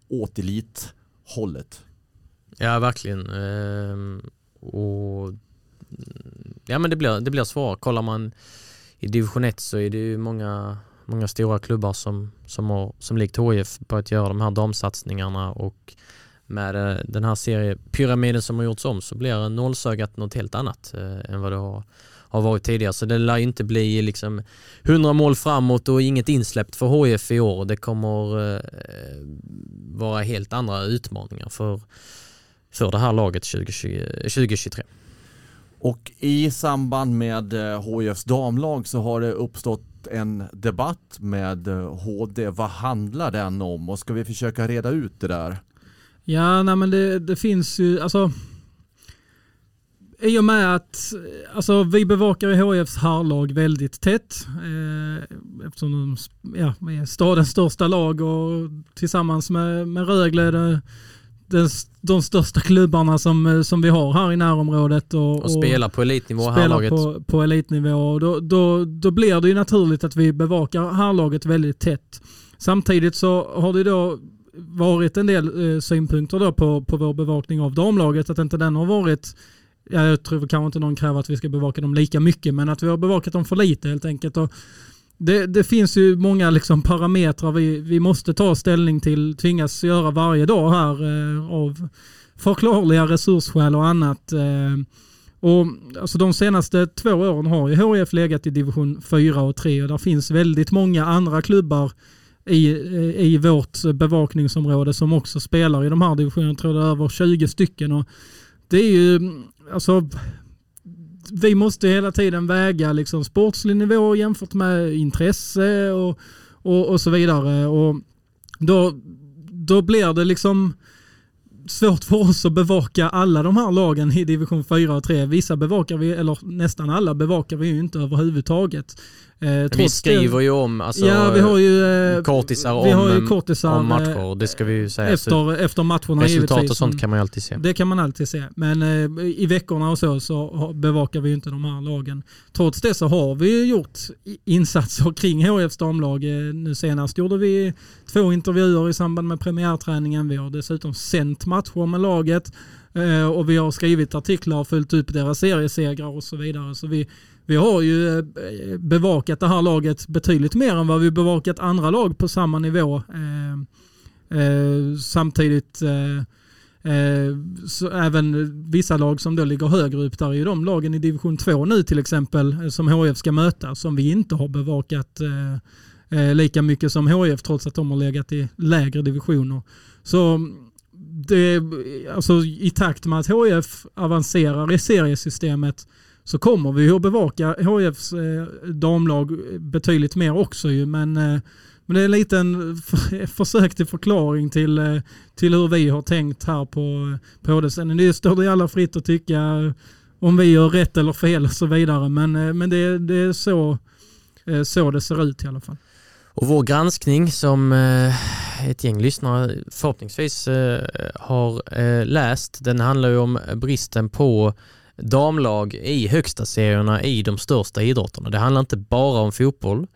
åt elithållet. Ja verkligen. Ehm, och ja men det blir, det blir svårt. Kollar man i division 1 så är det ju många många stora klubbar som, som, har, som likt HIF börjat göra de här damsatsningarna och med eh, den här seriepyramiden som har gjorts om så blir nålsögat något helt annat eh, än vad det har, har varit tidigare. Så det lär inte bli liksom 100 mål framåt och inget insläppt för HIF i år. Det kommer eh, vara helt andra utmaningar för, för det här laget 2020, 2023. Och i samband med eh, HIFs damlag så har det uppstått en debatt med eh, HD. Vad handlar den om och ska vi försöka reda ut det där? Ja, nej men det, det finns ju, alltså i och med att alltså, vi bevakar i HFs herrlag väldigt tätt eh, eftersom de ja, är stadens största lag och tillsammans med, med Rögle det, den, de största klubbarna som, eh, som vi har här i närområdet. Och, och, och spelar på elitnivå, spelar på, på elitnivå. Och då, då, då blir det ju naturligt att vi bevakar härlaget väldigt tätt. Samtidigt så har det då varit en del eh, synpunkter då på, på vår bevakning av damlaget, att inte den har varit jag tror kanske inte någon kräver att vi ska bevaka dem lika mycket, men att vi har bevakat dem för lite helt enkelt. Och det, det, finns ju många liksom parametrar vi, vi måste ta ställning till, tvingas göra varje dag här eh, av förklarliga resursskäl och annat. Eh, och, alltså de senaste två åren har ju HIF legat i division 4 och 3 och där finns väldigt många andra klubbar i, eh, i vårt bevakningsområde som också spelar i de här divisionerna. Jag tror det är över 20 stycken. Och det är ju, alltså vi måste hela tiden väga liksom sportslig nivå jämfört med intresse och, och, och så vidare. Och då, då blir det liksom svårt för oss att bevaka alla de här lagen i division 4 och 3. Vissa bevakar vi, eller nästan alla bevakar vi ju inte överhuvudtaget. Eh, vi skriver ju om alltså, ja, vi har ju, eh, kortisar, vi om, har ju kortisar om matcher, det ska vi ju säga. Efter, efter matcherna Resultat och sånt kan man ju alltid se. Det kan man alltid se. Men eh, i veckorna och så, så bevakar vi ju inte de här lagen. Trots det så har vi gjort insatser [LAUGHS] kring HFs damlag. Eh, nu senast gjorde vi två intervjuer i samband med premiärträningen. Vi har dessutom sänt matcher med laget eh, Eh, och vi har skrivit artiklar och följt upp deras seriesegrar och så vidare. Så vi, vi har ju eh, bevakat det här laget betydligt mer än vad vi bevakat andra lag på samma nivå. Eh, eh, samtidigt eh, så även vissa lag som då ligger högre upp där är ju de lagen i division 2 nu till exempel som HF ska möta som vi inte har bevakat lika mycket som HF trots att de har legat i lägre divisioner. Så det, alltså, i takt med att HF avancerar i seriesystemet så kommer vi att bevaka HIFs eh, damlag betydligt mer också ju, men, eh, men det är en liten [LAUGHS] försök till förklaring till, eh, till hur vi har tänkt här på, eh, på det. Sen det står det alla fritt att tycka eh, om vi gör rätt eller fel och så vidare, men, eh, men det, det är så, så det ser ut i alla fall. Och vår granskning som eh, ett gäng lyssnare förhoppningsvis eh, har eh, läst, den handlar ju om bristen på damlag i högsta serierna i de största idrotterna. Det handlar inte bara om fotboll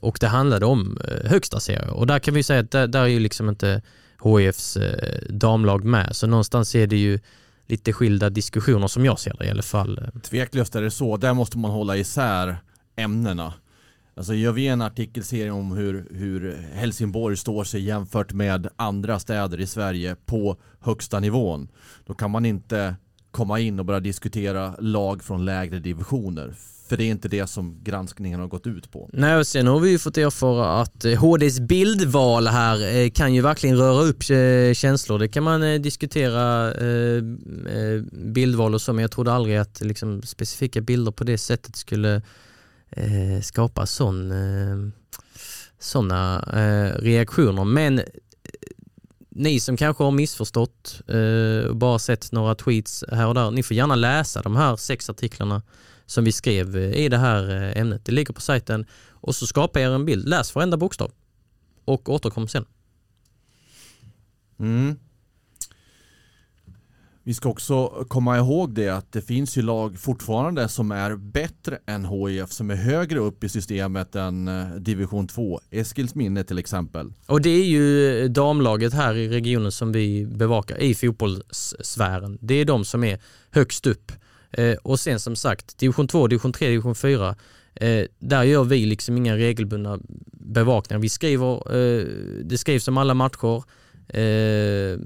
och det handlade om högsta serier och där kan vi säga att där, där är ju liksom inte HIFs damlag med. Så någonstans är det ju lite skilda diskussioner som jag ser det i alla fall. Tveklöst är det så. Där måste man hålla isär ämnena. Alltså gör vi en artikelserie om hur, hur Helsingborg står sig jämfört med andra städer i Sverige på högsta nivån. Då kan man inte komma in och börja diskutera lag från lägre divisioner. För det är inte det som granskningen har gått ut på. Nej, och sen har vi ju fått erfara att eh, HDs bildval här eh, kan ju verkligen röra upp eh, känslor. Det kan man diskutera bildval och så, men jag trodde aldrig att liksom, specifika bilder på det sättet skulle Eh, skapa sån, eh, sådana eh, reaktioner. Men ni som kanske har missförstått och bara sett några tweets här och där, ni får gärna läsa de här sex artiklarna som vi skrev i det här ämnet. Det ligger på sajten och så skapa er en bild. Läs varenda bokstav och återkom sen. Mm. Vi ska också komma ihåg det att det finns ju lag fortfarande som är bättre än HIF som är högre upp i systemet än eh, division 2. Eskilsminne till exempel. Och det är ju damlaget här i regionen som vi bevakar i fotbollssfären. Det är de som är högst upp eh, och sen som sagt, division 2, division 3, division 4, eh, där gör vi liksom inga regelbundna bevakningar. Vi skriver, eh, det skrivs om alla matcher, eh,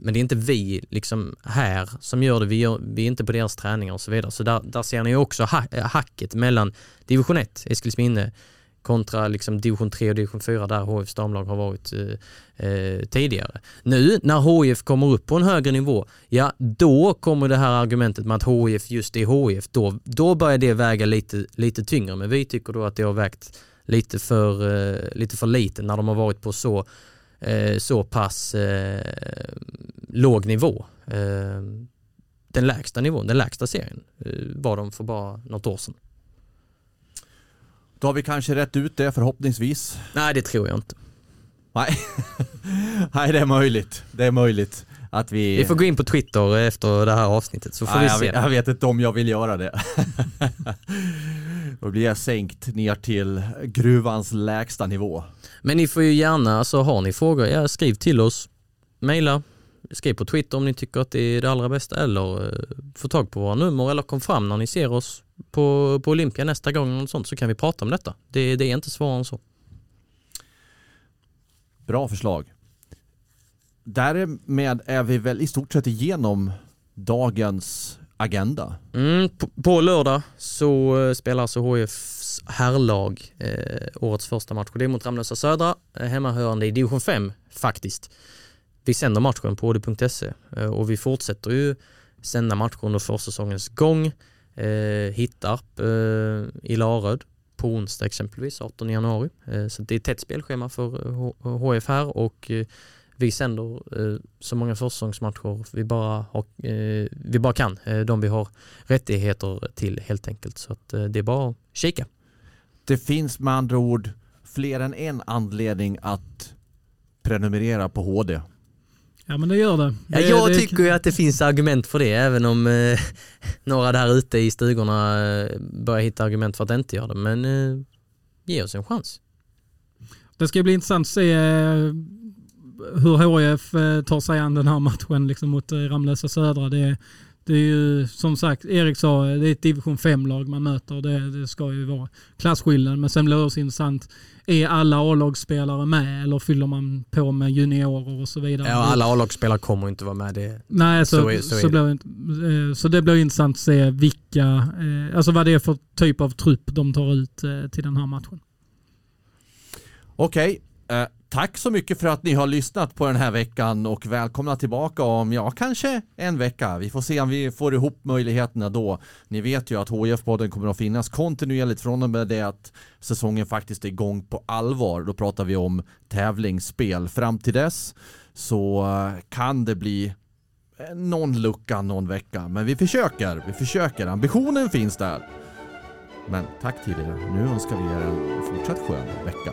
men det är inte vi liksom här som gör det. Vi, gör, vi är inte på deras träningar och så vidare. Så där, där ser ni också ha, eh, hacket mellan division 1, Eskilsminne, kontra liksom division 3 och division 4 där HIFs damlag har varit eh, eh tidigare. Nu när HIF kommer upp på en högre nivå, ja då kommer det här argumentet med att HIF just är HIF, då, då börjar det väga lite, lite tyngre. Men vi tycker då att det har vägt lite för, eh, lite för lite när de har varit på så, eh, så pass eh, låg nivå. Eh, den lägsta nivån, den lägsta serien var de för bara något år sedan. Då har vi kanske rätt ut det förhoppningsvis. Nej, det tror jag inte. Nej, [LAUGHS] Nej det är möjligt. Det är möjligt att vi... Vi får gå in på Twitter efter det här avsnittet så får Nej, vi se. Jag, jag vet inte om jag vill göra det. [LAUGHS] Då blir jag sänkt ner till gruvans lägsta nivå. Men ni får ju gärna, alltså har ni frågor, ja, skriv till oss. Maila, skriv på Twitter om ni tycker att det är det allra bästa eller eh, få tag på våra nummer eller kom fram när ni ser oss på, på Olympia nästa gång och sånt så kan vi prata om detta. Det, det är inte svårare än så. Bra förslag. Därmed är vi väl i stort sett igenom dagens agenda. Mm, på, på, lördag så eh, spelar alltså HIFs herrlag eh, årets första match. Det är mot Ramlösa Södra, eh, hemmahörande i division 5 faktiskt. Vi sänder matchen på odi.se eh, och vi fortsätter ju sända matcher under försäsongens gång eh, Hittarp eh, i Laröd på onsdag exempelvis, 18 januari. Eh, så det är ett tätt spelschema för eh, HF här och eh, vi sänder eh, så många försäsongsmatcher vi bara, har, eh, vi bara kan. de vi har rättigheter till helt enkelt. Så att, det är bara att kika. Det finns med andra ord fler än en anledning att prenumerera på HD. Ja men det gör det. Ja, jag det, tycker ju att det finns argument för det även om eh, [LAUGHS] några där ute i stugorna eh, börjar hitta argument för att inte göra det. Men eh, ge oss en chans. Det ska bli intressant att se eh, hur HIF eh, tar sig an den här matchen liksom mot eh, Ramlösa Södra. Det, det är ju som sagt, Erik sa, det är ett division 5-lag man möter. Det, det ska ju vara klasskillnad. Men sen blir det också intressant, är alla A-lagsspelare med eller fyller man på med juniorer och så vidare? Ja, alla A-lagsspelare kommer inte vara med. Det, Nej, så, så, är, så, så, blir det, eh, så det blir intressant att se vilka, eh, alltså vad det är för typ av trupp de tar ut eh, till den här matchen. Okej, okay. Tack så mycket för att ni har lyssnat på den här veckan och välkomna tillbaka om, ja, kanske en vecka. Vi får se om vi får ihop möjligheterna då. Ni vet ju att HIF-podden kommer att finnas kontinuerligt från och med det att säsongen faktiskt är igång på allvar. Då pratar vi om tävlingsspel. Fram till dess så eh, kan det bli eh, någon lucka någon vecka, men vi försöker. Vi försöker. Ambitionen finns där. Men tack till er. Nu önskar vi er en fortsatt skön vecka.